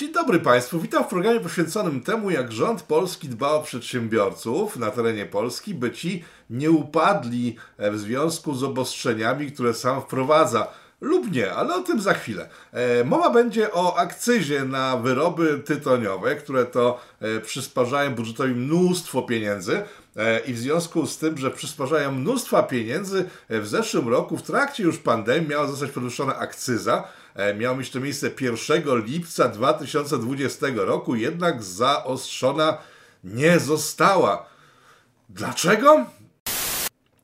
Dzień dobry Państwu, witam w programie poświęconym temu, jak rząd polski dba o przedsiębiorców na terenie Polski, by ci nie upadli w związku z obostrzeniami, które sam wprowadza. Lub nie, ale o tym za chwilę. E, mowa będzie o akcyzie na wyroby tytoniowe, które to e, przysparzają budżetowi mnóstwo pieniędzy. E, I w związku z tym, że przysparzają mnóstwa pieniędzy, w zeszłym roku, w trakcie już pandemii, miała zostać podwyższona akcyza E, miało mieć to miejsce 1 lipca 2020 roku, jednak zaostrzona nie została. Dlaczego?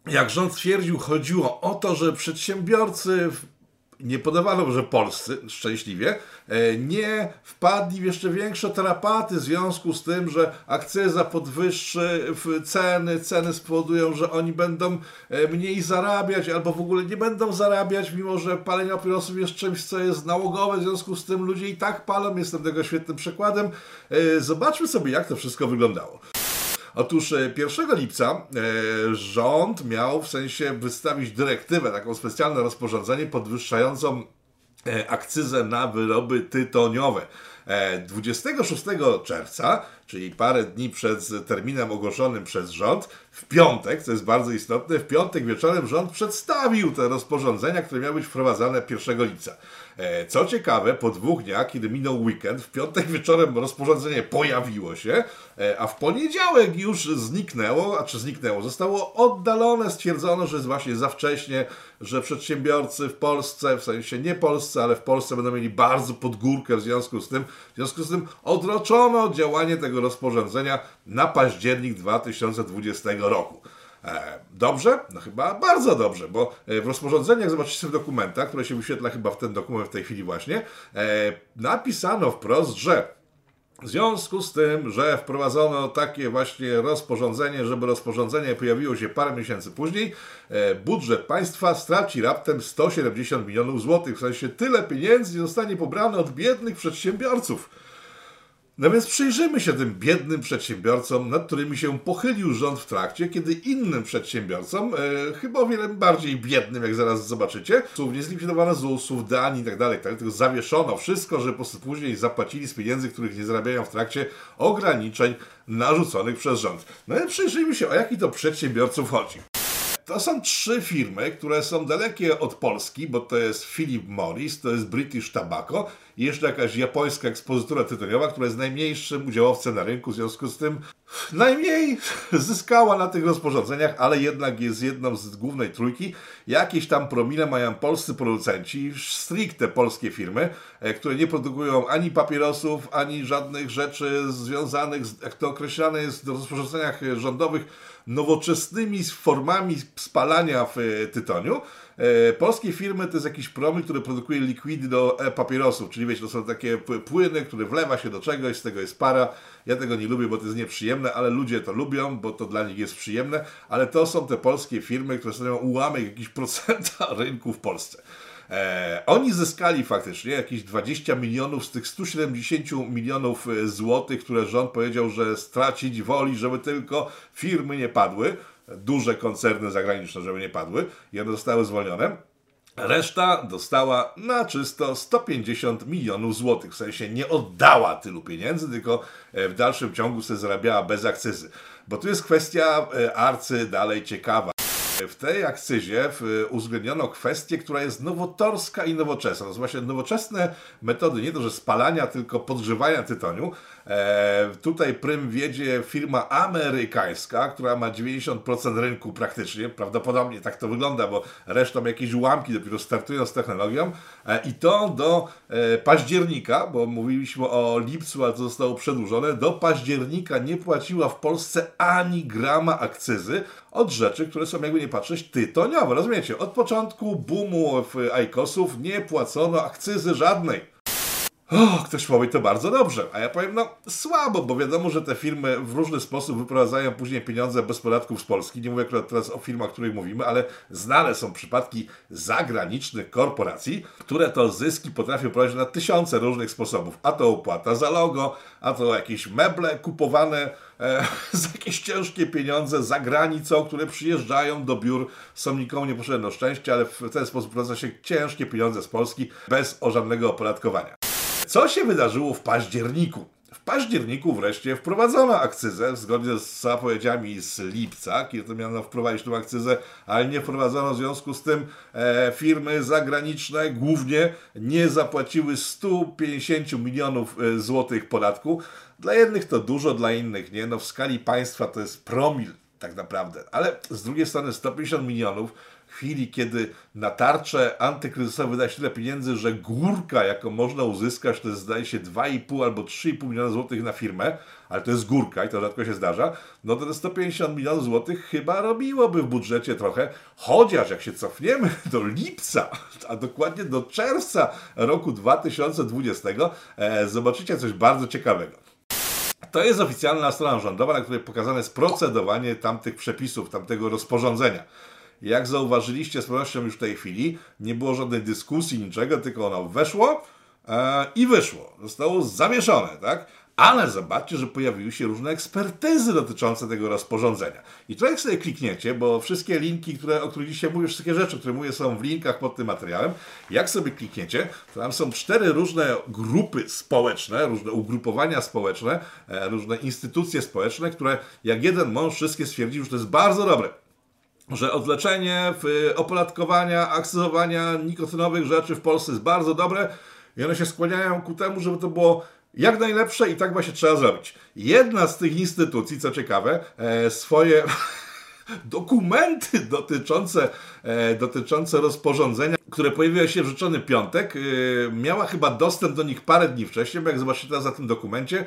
Jak rząd twierdził, chodziło o to, że przedsiębiorcy nie podawano, że polscy, szczęśliwie, e, nie wpadli w jeszcze większe tarapaty w związku z tym, że akcyza podwyższy ceny, ceny spowodują, że oni będą e, mniej zarabiać albo w ogóle nie będą zarabiać, mimo że palenie papierosów jest czymś, co jest nałogowe, w związku z tym ludzie i tak palą, jestem tego świetnym przykładem. E, zobaczmy sobie, jak to wszystko wyglądało. Otóż 1 e, lipca e, rząd miał w sensie wystawić dyrektywę, taką specjalne rozporządzenie podwyższającą e, akcyzę na wyroby tytoniowe. 26 czerwca, czyli parę dni przed terminem ogłoszonym przez rząd, w piątek, co jest bardzo istotne, w piątek wieczorem rząd przedstawił te rozporządzenia, które miały być wprowadzane 1 lipca. E, co ciekawe, po dwóch dniach, kiedy minął weekend, w piątek wieczorem rozporządzenie pojawiło się, e, a w poniedziałek już zniknęło, a czy zniknęło, zostało oddalone, stwierdzono, że jest właśnie za wcześnie, że przedsiębiorcy w Polsce, w sensie nie Polsce, ale w Polsce będą mieli bardzo podgórkę w związku z tym, w związku z tym odroczono działanie tego rozporządzenia na październik 2020 roku. E, dobrze? No chyba bardzo dobrze, bo e, w rozporządzeniach, zobaczycie w dokumentach, które się wyświetla chyba w ten dokument w tej chwili właśnie, e, napisano wprost, że w związku z tym, że wprowadzono takie właśnie rozporządzenie, żeby rozporządzenie pojawiło się parę miesięcy później, budżet państwa straci raptem 170 milionów złotych. W sensie tyle pieniędzy zostanie pobrane od biednych przedsiębiorców. No więc przyjrzymy się tym biednym przedsiębiorcom, nad którymi się pochylił rząd w trakcie, kiedy innym przedsiębiorcom, e, chyba o wiele bardziej biednym, jak zaraz zobaczycie, słów nie zlikwidowano ZUS-ów, Danii i tak dalej, tak, tylko zawieszono wszystko, że po prostu później zapłacili z pieniędzy, których nie zarabiają w trakcie ograniczeń narzuconych przez rząd. No więc przyjrzyjmy się, o jaki to przedsiębiorców chodzi. To są trzy firmy, które są dalekie od Polski, bo to jest Philip Morris, to jest British Tobacco i jeszcze jakaś japońska ekspozytura tytoniowa, która jest najmniejszym udziałowcem na rynku, w związku z tym najmniej zyskała na tych rozporządzeniach, ale jednak jest jedną z głównej trójki. Jakieś tam promile mają polscy producenci, stricte polskie firmy, e, które nie produkują ani papierosów, ani żadnych rzeczy związanych, z, jak to określane jest w rozporządzeniach rządowych, nowoczesnymi formami spalania w e, tytoniu. E, polskie firmy to jest jakiś promil, który produkuje likwidy do papierosów, czyli wiecie, to są takie płyny, które wlewa się do czegoś, z tego jest para. Ja tego nie lubię, bo to jest nieprzyjemne, ale ludzie to lubią, bo to dla nich jest przyjemne, ale to są te polskie firmy, które stanowią ułamek jakiś procenta rynku w Polsce. E, oni zyskali faktycznie jakieś 20 milionów z tych 170 milionów e, złotych, które rząd powiedział, że stracić woli, żeby tylko firmy nie padły, duże koncerny zagraniczne, żeby nie padły i one zostały zwolnione. Reszta dostała na czysto 150 milionów złotych. W sensie nie oddała tylu pieniędzy, tylko e, w dalszym ciągu sobie zarabiała bez akcyzy. Bo tu jest kwestia e, arcy dalej ciekawa. W tej akcyzie uwzględniono kwestię, która jest nowotorska i nowoczesna. To są właśnie nowoczesne metody nie to, że spalania, tylko podgrzewania tytoniu. E, tutaj prym wiedzie firma amerykańska, która ma 90% rynku praktycznie. Prawdopodobnie tak to wygląda, bo resztą jakieś ułamki dopiero startują z technologią. E, I to do e, października, bo mówiliśmy o lipcu, ale to zostało przedłużone, do października nie płaciła w Polsce ani grama akcyzy od rzeczy, które są jakby nie patrzeć tytoniowe. Rozumiecie? Od początku boomu w ICOSów nie płacono akcyzy żadnej. O, ktoś powie to bardzo dobrze, a ja powiem no słabo, bo wiadomo, że te firmy w różny sposób wyprowadzają później pieniądze bez podatków z Polski. Nie mówię akurat teraz o firmach, o których mówimy, ale znane są przypadki zagranicznych korporacji, które to zyski potrafią prowadzić na tysiące różnych sposobów. A to opłata za logo, a to jakieś meble kupowane e, za jakieś ciężkie pieniądze za granicą, które przyjeżdżają do biur, są nikomu niepotrzebne do szczęścia, ale w ten sposób prowadza się ciężkie pieniądze z Polski bez o żadnego opodatkowania. Co się wydarzyło w październiku? W październiku wreszcie wprowadzono akcyzę zgodnie z zapowiedziami z lipca, kiedy miano wprowadzić tą akcyzę, ale nie wprowadzono w związku z tym e, firmy zagraniczne głównie nie zapłaciły 150 milionów e, złotych podatku. Dla jednych to dużo, dla innych nie. No w skali państwa to jest promil tak naprawdę. Ale z drugiej strony 150 milionów chwili, kiedy na tarcze antykryzysowe wyda się tyle pieniędzy, że górka, jaką można uzyskać, to jest zdaje się 2,5 albo 3,5 miliona złotych na firmę, ale to jest górka i to rzadko się zdarza, no to te 150 milionów złotych chyba robiłoby w budżecie trochę, chociaż jak się cofniemy do lipca, a dokładnie do czerwca roku 2020, e, zobaczycie coś bardzo ciekawego. To jest oficjalna strona rządowa, na której pokazane jest procedowanie tamtych przepisów, tamtego rozporządzenia. Jak zauważyliście z pewnością już w tej chwili, nie było żadnej dyskusji, niczego, tylko ono weszło e, i wyszło. Zostało zawieszone, tak? Ale zobaczcie, że pojawiły się różne ekspertyzy dotyczące tego rozporządzenia. I trochę sobie klikniecie, bo wszystkie linki, które, o których dzisiaj mówię, wszystkie rzeczy, które mówię, są w linkach pod tym materiałem. Jak sobie klikniecie, to tam są cztery różne grupy społeczne, różne ugrupowania społeczne, e, różne instytucje społeczne, które jak jeden mąż wszystkie stwierdził, że to jest bardzo dobre że odleczenie opodatkowania, akcyzowania nikotynowych rzeczy w Polsce jest bardzo dobre i one się skłaniają ku temu, żeby to było jak najlepsze i tak właśnie trzeba zrobić. Jedna z tych instytucji, co ciekawe, e, swoje dokumenty dotyczące, e, dotyczące rozporządzenia, które pojawiły się w rzeczony piątek, e, miała chyba dostęp do nich parę dni wcześniej, bo jak zobaczycie teraz na tym dokumencie,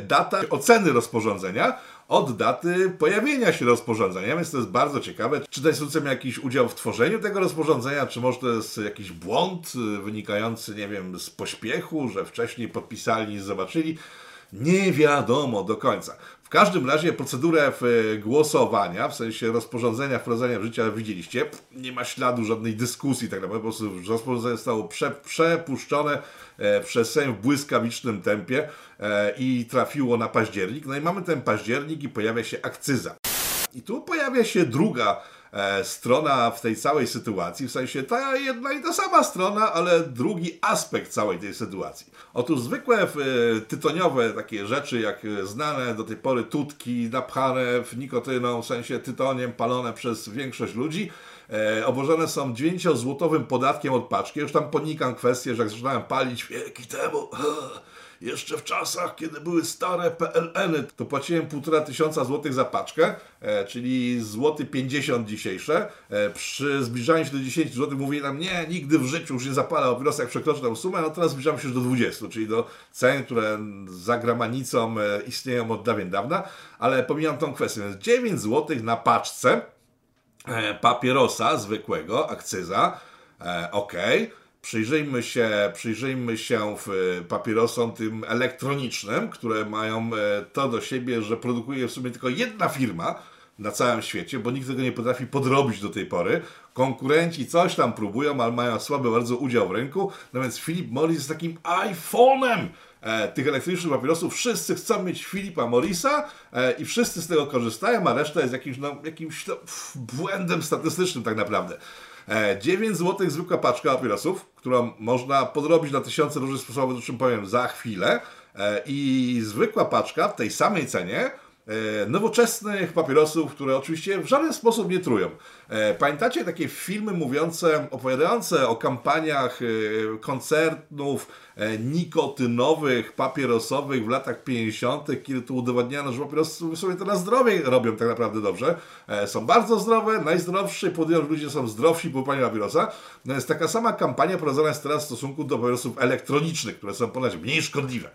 data oceny rozporządzenia od daty pojawienia się rozporządzenia, więc to jest bardzo ciekawe. Czy instytucja miała jakiś udział w tworzeniu tego rozporządzenia, czy może to jest jakiś błąd wynikający, nie wiem, z pośpiechu, że wcześniej podpisali i zobaczyli. Nie wiadomo do końca. Każdym razie procedurę y, głosowania, w sensie rozporządzenia, wprowadzenia w życie, widzieliście, nie ma śladu żadnej dyskusji, tak naprawdę po prostu rozporządzenie zostało prze, przepuszczone e, przez Sejm w błyskawicznym tempie e, i trafiło na październik. No i mamy ten październik i pojawia się akcyza. I tu pojawia się druga e, strona w tej całej sytuacji, w sensie ta jedna i ta sama strona, ale drugi aspekt całej tej sytuacji. Otóż zwykłe e, tytoniowe takie rzeczy, jak znane do tej pory tutki napchane w nikotyną, w sensie tytoniem palone przez większość ludzi, e, obłożone są 9-złotowym podatkiem od paczki. Już tam ponikam kwestię, że jak zaczynałem palić wieki temu, jeszcze w czasach, kiedy były stare PLN-y, to płaciłem półtora tysiąca złotych za paczkę, e, czyli złoty 50 dzisiejsze. E, przy zbliżaniu się do 10 zł mówili nam, nie, nigdy w życiu już nie zapala papierosa, jak przekroczy tę sumę, no teraz zbliżamy się już do 20, czyli do cen, które za gramanicą e, istnieją od dawien dawna, ale pomijam tą kwestię, więc 9 zł na paczce e, papierosa zwykłego, akcyza, e, okay Przyjrzyjmy się, przyjrzyjmy się e, papierosom tym elektronicznym, które mają e, to do siebie, że produkuje w sumie tylko jedna firma na całym świecie, bo nikt tego nie potrafi podrobić do tej pory. Konkurenci coś tam próbują, ale mają słaby bardzo udział w rynku. No więc Philip Morris jest takim iPhone'em e, tych elektronicznych papierosów. Wszyscy chcą mieć Philipa Morrisa e, i wszyscy z tego korzystają, a reszta jest jakimś, no, jakimś no, błędem statystycznym tak naprawdę. 9 e, zł zwykła paczka papierosów, którą można podrobić na tysiące różnych sposobów, o czym powiem za chwilę. E, I zwykła paczka w tej samej cenie nowoczesnych papierosów, które oczywiście w żaden sposób nie trują. E, pamiętacie takie filmy mówiące, opowiadające o kampaniach e, koncernów nikotynowych, papierosowych w latach 50., kiedy tu udowadniano, że papierosy sobie to na zdrowie robią tak naprawdę dobrze. Są bardzo zdrowe, najzdrowsze, podjąć ludzie są zdrowsi po paniu papierosa. No jest taka sama kampania prowadzona jest teraz w stosunku do papierosów elektronicznych, które są ponoć mniej szkodliwe.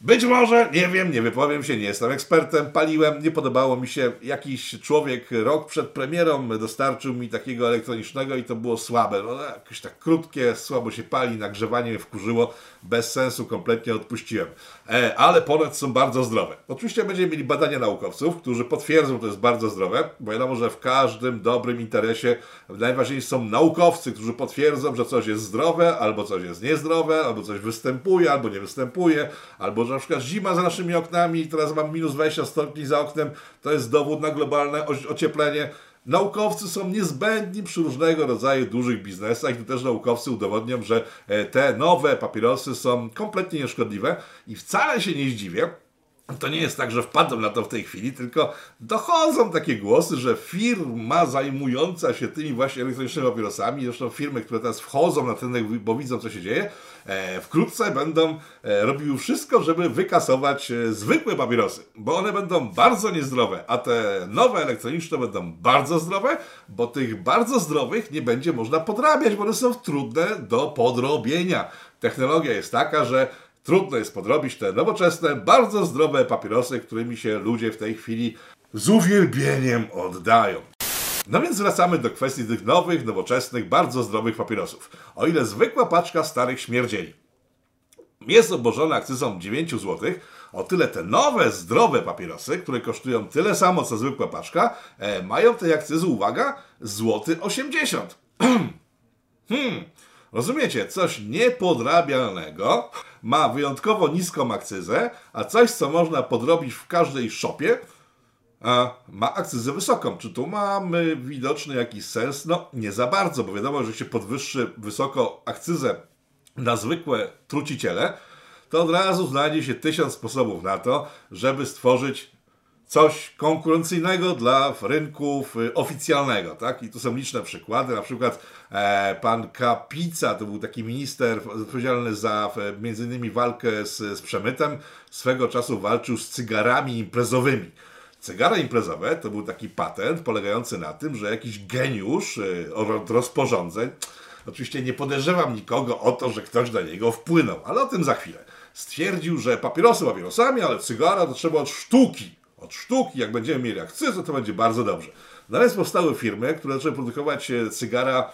Być może, nie wiem, nie wypowiem się, nie jestem ekspertem, paliłem, nie podobało mi się. Jakiś człowiek rok przed premierą dostarczył mi takiego elektronicznego i to było słabe. No, jakieś tak krótkie, słabo się pali, nagrzewanie mnie wkurzyło, bez sensu, kompletnie odpuściłem. E, ale ponoć są bardzo zdrowe. Oczywiście będziemy mieli badania naukowców, którzy potwierdzą, że to jest bardzo zdrowe, bo wiadomo, że w każdym dobrym interesie najważniejsi są naukowcy, którzy potwierdzą, że coś jest zdrowe, albo coś jest niezdrowe, albo coś występuje, albo nie występuje, albo że na przykład zima za naszymi oknami teraz mam minus 20 stopni za oknem, to jest dowód na globalne ocieplenie. Naukowcy są niezbędni przy różnego rodzaju dużych biznesach tu też naukowcy udowodnią, że e, te nowe papierosy są kompletnie nieszkodliwe i wcale się nie zdziwię, to nie jest tak, że wpadłem na to w tej chwili, tylko dochodzą takie głosy, że firma zajmująca się tymi właśnie elektronicznymi papierosami, zresztą firmy, które teraz wchodzą na ten rynek, bo widzą, co się dzieje, e, wkrótce będą e, robiły wszystko, żeby wykasować e, zwykłe papierosy, bo one będą bardzo niezdrowe, a te nowe elektroniczne będą bardzo zdrowe, bo tych bardzo zdrowych nie będzie można podrabiać, bo one są trudne do podrobienia. Technologia jest taka, że Trudno jest podrobić te nowoczesne, bardzo zdrowe papierosy, którymi się ludzie w tej chwili z uwielbieniem oddają. No więc wracamy do kwestii tych nowych, nowoczesnych, bardzo zdrowych papierosów. O ile zwykła paczka starych śmierdzieli jest obłożona akcyzą 9 zł, o tyle te nowe, zdrowe papierosy, które kosztują tyle samo co zwykła paczka, e, mają tej akcyzy, uwaga, złoty 80. hmm, rozumiecie, coś niepodrabialnego, ma wyjątkowo niską akcyzę, a coś, co można podrobić w każdej shopie, ma akcyzę wysoką. Czy tu mamy widoczny jakiś sens? No, nie za bardzo, bo wiadomo, że się podwyższy wysoko akcyzę na zwykłe truciciele, to od razu znajdzie się tysiąc sposobów na to, żeby stworzyć coś konkurencyjnego dla rynków y, oficjalnego, tak? I tu są liczne przykłady, na przykład e, pan Kapica, to był taki minister odpowiedzialny za e, między innymi walkę z, z przemytem, swego czasu walczył z cygarami imprezowymi. Cygara imprezowe to był taki patent polegający na tym, że jakiś geniusz e, od rozporządzeń, oczywiście nie podejrzewam nikogo o to, że ktoś na niego wpłynął, ale o tym za chwilę, stwierdził, że papierosy papierosami, ale cygara to trzeba od sztuki od sztuki, jak będziemy mieli akcyzę, to będzie bardzo dobrze. Natomiast powstały firmy, które zaczęły produkować e, cygara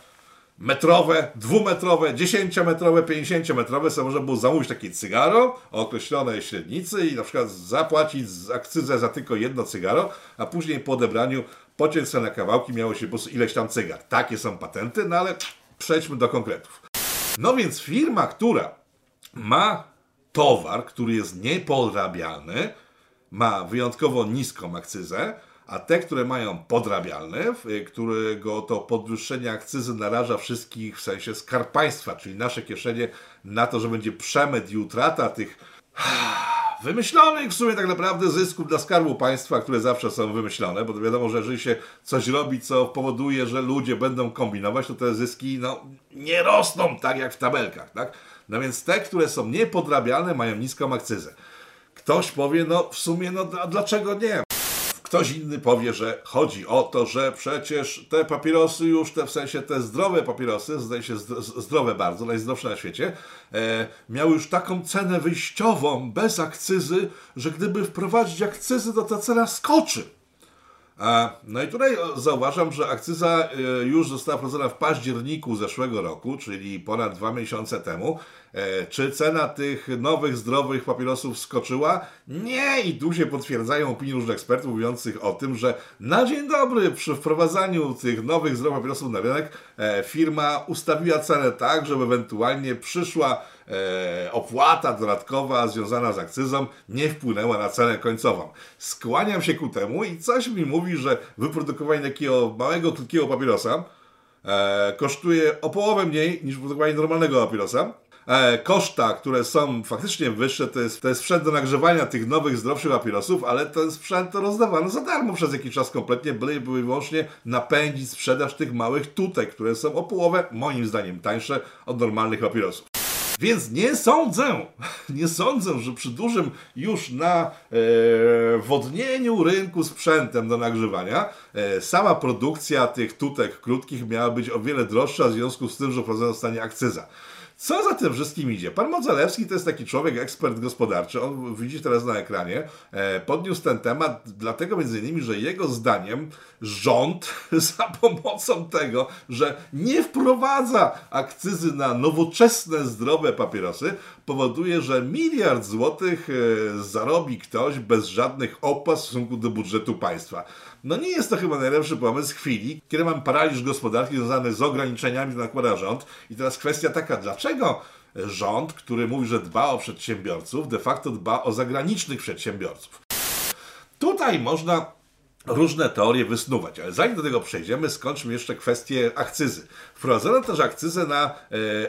metrowe, dwumetrowe, dziesięciometrowe, pięćdziesięciometrowe, co można było zamówić takie cygaro o określonej średnicy i na przykład zapłacić akcyzę za tylko jedno cygaro, a później po odebraniu pociąć sobie na kawałki miało się po prostu ileś tam cygar. Takie są patenty, no ale przejdźmy do konkretów. No więc firma, która ma towar, który jest niepodrabialny, ma wyjątkowo niską akcyzę, a te, które mają podrabialne, którego to podwyższenie akcyzy naraża wszystkich w sensie skarb państwa, czyli nasze kieszenie na to, że będzie przemyt i utrata tych wymyślonych w sumie tak naprawdę zysków dla skarbu państwa, które zawsze są wymyślone, bo wiadomo, że jeżeli się coś robi, co powoduje, że ludzie będą kombinować, to te zyski no, nie rosną tak jak w tabelkach. Tak? No więc te, które są niepodrabialne, mają niską akcyzę. Ktoś powie, no w sumie, no a dlaczego nie? Ktoś inny powie, że chodzi o to, że przecież te papierosy już, te w sensie te zdrowe papierosy, zdaje się zdrowe bardzo, najzdrowsze na świecie, e, miały już taką cenę wyjściową, bez akcyzy, że gdyby wprowadzić akcyzy, to ta cena skoczy. No i tutaj zauważam, że akcyza e, już została wprowadzona w październiku zeszłego roku, czyli ponad dwa miesiące temu. E, czy cena tych nowych, zdrowych papierosów skoczyła? Nie, i tu się potwierdzają opinie różnych ekspertów mówiących o tym, że na dzień dobry przy wprowadzaniu tych nowych, zdrowych papierosów na rynek e, firma ustawiła cenę tak, żeby ewentualnie przyszła e, opłata dodatkowa związana z akcyzą nie wpłynęła na cenę końcową. Skłaniam się ku temu i coś mi mówi, że wyprodukowanie takiego małego, krótkiego papierosa kosztuje o połowę mniej niż wyprodukowanie normalnego papierosa e, koszta, które są faktycznie wyższe, to jest, to jest sprzęt do nagrzewania tych nowych, zdrowszych papierosów, ale ten sprzęt to rozdawano za darmo przez jakiś czas kompletnie, byle były wyłącznie napędzić sprzedaż tych małych tutaj, które są o połowę, moim zdaniem, tańsze od normalnych papierosów. Więc nie sądzę, nie sądzę, że przy dużym już na e, wodnieniu rynku sprzętem do nagrzewania e, sama produkcja tych tutek krótkich miała być o wiele droższa w związku z tym, że wprowadzona zostanie akcyza. Co za tym wszystkim idzie? Pan Modzelewski to jest taki człowiek, ekspert gospodarczy, on widzi teraz na ekranie, e, podniósł ten temat, dlatego między innymi, że jego zdaniem rząd za pomocą tego, że nie wprowadza akcyzy na nowoczesne, zdrowe papierosy, powoduje, że miliard złotych e, zarobi ktoś bez żadnych opłat w stosunku do budżetu państwa. No nie jest to chyba najlepszy pomysł chwili, kiedy mam paraliż gospodarki związany z ograniczeniami, które nakłada rząd. I teraz kwestia taka, dlaczego rząd, który mówi, że dba o przedsiębiorców, de facto dba o zagranicznych przedsiębiorców. Tutaj można różne teorie wysnuwać. Ale zanim do tego przejdziemy, skończmy jeszcze kwestię akcyzy. Wprowadzono też akcyzę na e,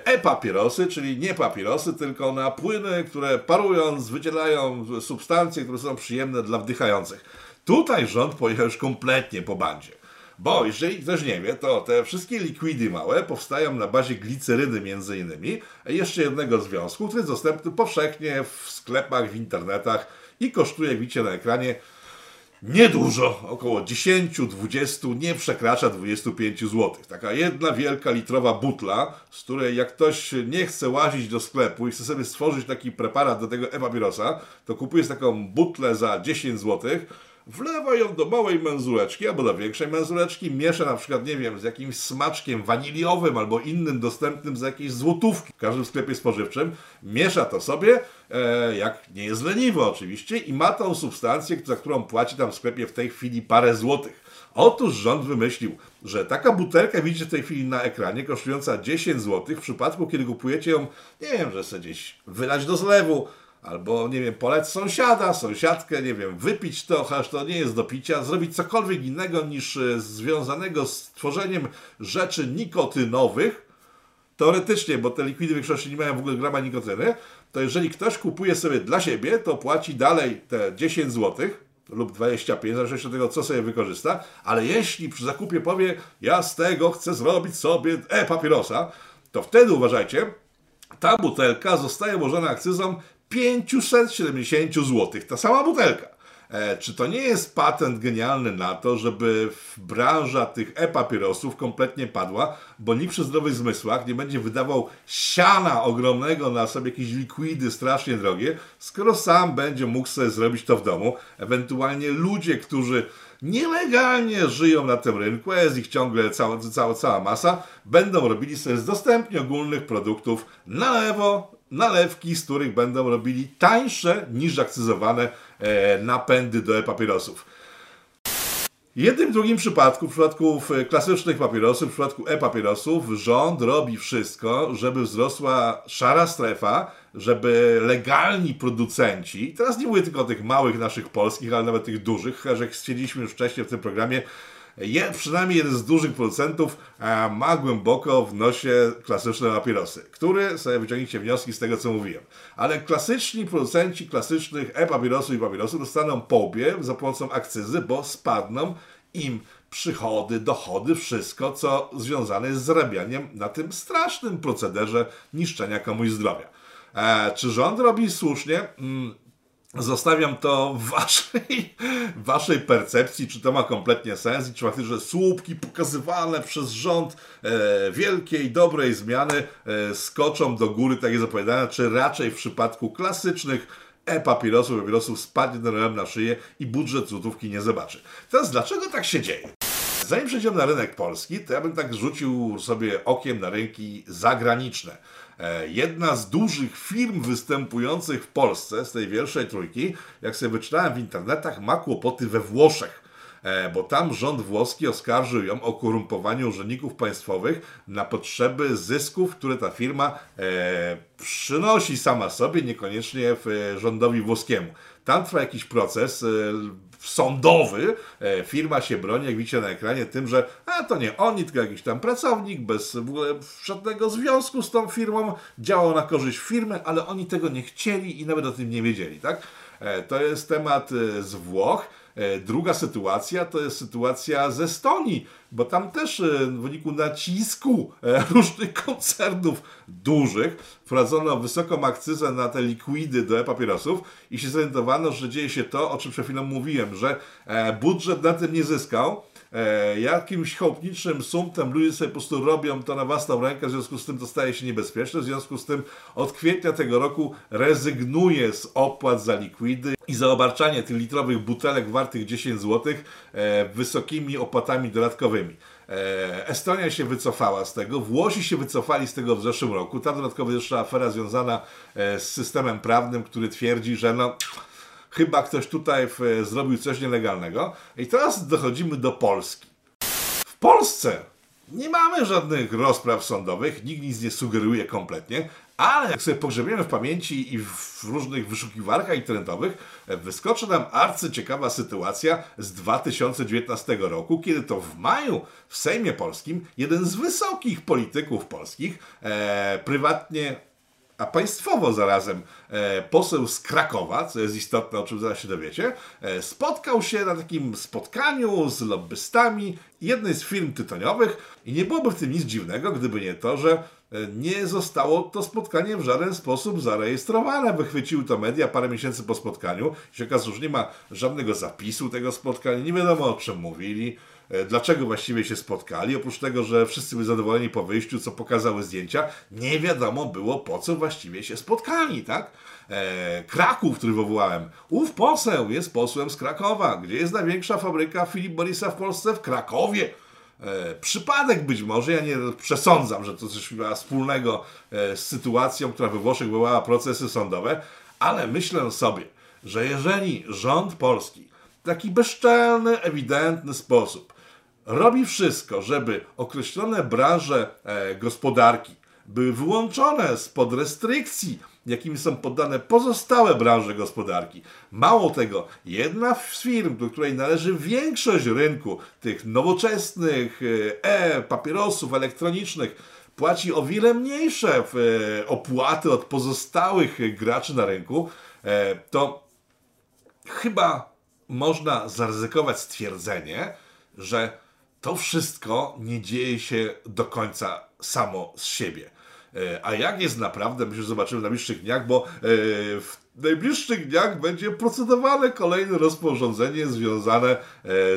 e-papierosy, czyli nie papierosy, tylko na płyny, które parując wydzielają substancje, które są przyjemne dla wdychających. Tutaj rząd pojechał już kompletnie po bandzie. Bo jeżeli ktoś nie wie, to te wszystkie likwidy małe powstają na bazie gliceryny między innymi, jeszcze jednego związku, który jest dostępny powszechnie w sklepach, w internetach i kosztuje, widzicie na ekranie, niedużo, około 10-20, nie przekracza 25 zł. Taka jedna wielka litrowa butla, z której jak ktoś nie chce łazić do sklepu i chce sobie stworzyć taki preparat do tego e-papierosa, to kupuje taką butlę za 10 zł, wlewa ją do małej menzureczki albo do większej menzureczki, miesza na przykład, nie wiem, z jakimś smaczkiem waniliowym albo innym dostępnym za jakieś złotówki w każdym sklepie spożywczym, miesza to sobie, e, jak nie jest leniwy oczywiście i ma tą substancję, za którą płaci tam w sklepie w tej chwili parę złotych. Otóż rząd wymyślił, że taka butelka widzicie w tej chwili na ekranie, kosztująca 10 zł, w przypadku kiedy kupujecie ją, nie wiem, że chcecie gdzieś wylać do zlewu, Albo, nie wiem, polec sąsiada, sąsiadkę, nie wiem, wypić to, chociaż to nie jest do picia, zrobić cokolwiek innego niż e, związanego z tworzeniem rzeczy nikotynowych, teoretycznie, bo te likwidy w większości nie mają w ogóle grama nikotyny, to jeżeli ktoś kupuje sobie dla siebie, to płaci dalej te 10 zł lub 25, w zależności od tego, co sobie wykorzysta, ale jeśli przy zakupie powie, ja z tego chcę zrobić sobie e-papierosa, to wtedy uważajcie, ta butelka zostaje obłożona akcyzą 570 zł. Ta sama butelka. E, czy to nie jest patent genialny na to, żeby branża tych e-papierosów kompletnie padła, bo nikt przy zdrowych zmysłach nie będzie wydawał siana ogromnego na sobie jakieś likwidy strasznie drogie, skoro sam będzie mógł sobie zrobić to w domu. Ewentualnie ludzie, którzy nielegalnie żyją na tym rynku, jest ich ciągle cała, cała, cała masa, będą robili sobie z dostępnie ogólnych produktów na lewo, nalewki, z których będą robili tańsze niż akcyzowane e, napędy do e-papierosów. W jednym drugim przypadku, w przypadku klasycznych papierosów, w przypadku e-papierosów, rząd robi wszystko, żeby wzrosła szara strefa, żeby legalni producenci, teraz nie mówię tylko o tych małych naszych polskich, ale nawet tych dużych, jak stwierdziliśmy już wcześniej w tym programie, je, przynajmniej jeden z dużych producentów e, ma głęboko w nosie klasyczne papierosy, które sobie wyciągnijcie wnioski z tego, co mówiłem. Ale klasyczni producenci klasycznych e-papierosów i papierosów dostaną po za pomocą akcyzy, bo spadną im przychody, dochody, wszystko, co związane jest z zarabianiem na tym strasznym procederze niszczenia komuś zdrowia. E, czy rząd robi słusznie? Mm, Zostawiam to waszej, waszej percepcji, czy to ma kompletnie sens i czy faktycznie słupki pokazywane przez rząd e, wielkiej, dobrej zmiany e, skoczą do góry, tak jest opowiadane, czy raczej w przypadku klasycznych e-papierosów, papierosów spadnie ten na szyję i budżet złotówki nie zobaczy. Teraz dlaczego tak się dzieje? Zanim przejdziemy na rynek polski, to ja bym tak rzucił sobie okiem na rynki zagraniczne. E, jedna z dużych firm występujących w Polsce z tej pierwszej trójki, jak sobie wyczytałem w internetach, ma kłopoty we Włoszech e, bo tam rząd włoski oskarżył ją o korumpowanie urzędników państwowych na potrzeby zysków, które ta firma e, przynosi sama sobie, niekoniecznie rządowi włoskiemu. Tam trwa jakiś proces sądowy. Firma się broni, jak widzicie na ekranie, tym, że a to nie oni, tylko jakiś tam pracownik bez w ogóle żadnego związku z tą firmą działał na korzyść firmy, ale oni tego nie chcieli i nawet o tym nie wiedzieli, tak? E, to jest temat e, z Włoch. E, druga sytuacja to jest sytuacja z Estonii, bo tam też w wyniku nacisku różnych koncernów dużych wprowadzono wysoką akcyzę na te likwidy do e-papierosów i się zorientowano, że dzieje się to, o czym przed chwilą mówiłem, że budżet na tym nie zyskał, e, jakimś chałupniczym sumptem ludzie sobie po prostu robią to na własną rękę, w związku z tym to staje się niebezpieczne, w związku z tym od kwietnia tego roku rezygnuje z opłat za likwidy i za obarczanie tych litrowych butelek wartych 10 zł e, wysokimi opłatami dodatkowymi. E, Estonia się wycofała z tego, Włosi się wycofali z tego w zeszłym roku. Ta dodatkowa jeszcze afera związana e, z systemem prawnym, który twierdzi, że no chyba ktoś tutaj w, zrobił coś nielegalnego. I teraz dochodzimy do Polski. W Polsce nie mamy żadnych rozpraw sądowych, nikt nic nie sugeruje kompletnie, Ale jak sobie pogrzebiemy w pamięci i w różnych wyszukiwarkach internetowych, wyskoczy nam arcyciekawa sytuacja z 2019 roku, kiedy to w maju w Sejmie Polskim jeden z wysokich polityków polskich, e, prywatnie a państwowo zarazem e, poseł z Krakowa, co jest istotne, o czym zaraz się dowiecie, e, spotkał się na takim spotkaniu z lobbystami jednej z firm tytoniowych i nie byłoby w tym nic dziwnego, gdyby nie to, że e, nie zostało to spotkanie w żaden sposób zarejestrowane. Wychwyciły to media parę miesięcy po spotkaniu. Się okazało, że nie ma żadnego zapisu tego spotkania, nie wiadomo o czym mówili. E, dlaczego właściwie się spotkali. Oprócz tego, że wszyscy byli zadowoleni po wyjściu, co pokazały zdjęcia, nie wiadomo było po co właściwie się spotkali, tak? E, Kraków, który wywołałem. Ów poseł jest posłem z Krakowa. Gdzie jest największa fabryka Filip Borisa w Polsce? W Krakowie. E, przypadek być może, ja nie przesądzam, że to coś ma wspólnego e, z sytuacją, która we Włoszech wywołała procesy sądowe, ale myślę sobie, że jeżeli rząd polski w taki bezczelny, ewidentny sposób robi wszystko, żeby określone branże e, gospodarki były wyłączone spod restrykcji, jakimi są poddane pozostałe branże gospodarki. Mało tego, jedna z firm, do której należy większość rynku tych nowoczesnych e-papierosów elektronicznych, płaci o wiele mniejsze e, opłaty od pozostałych graczy na rynku, e, to chyba można zaryzykować stwierdzenie, że to wszystko nie dzieje się do końca samo z siebie. E, a jak jest naprawdę, myślę, że zobaczymy w najbliższych dniach, bo e, w najbliższych dniach będzie procedowane kolejne rozporządzenie związane e,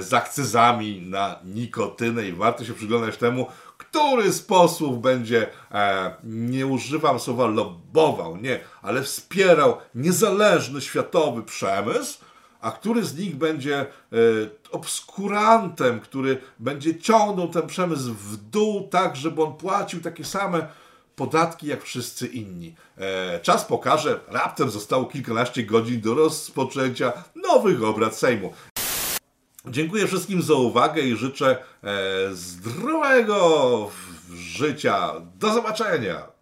z akcyzami na nikotynę i warto się przyglądać temu, który z posłów będzie, nie używam słowa lobbował, nie, ale wspierał niezależny światowy przemysł, a który z nich będzie e, obskurantem, który będzie ciągnął ten przemysł w dół tak, żeby on płacił takie same podatki jak wszyscy inni. E, czas pokaże, raptem zostało kilkanaście godzin do rozpoczęcia nowych obrad Sejmu. Dziękuję wszystkim za uwagę i życzę e, zdrowego życia. Do zobaczenia!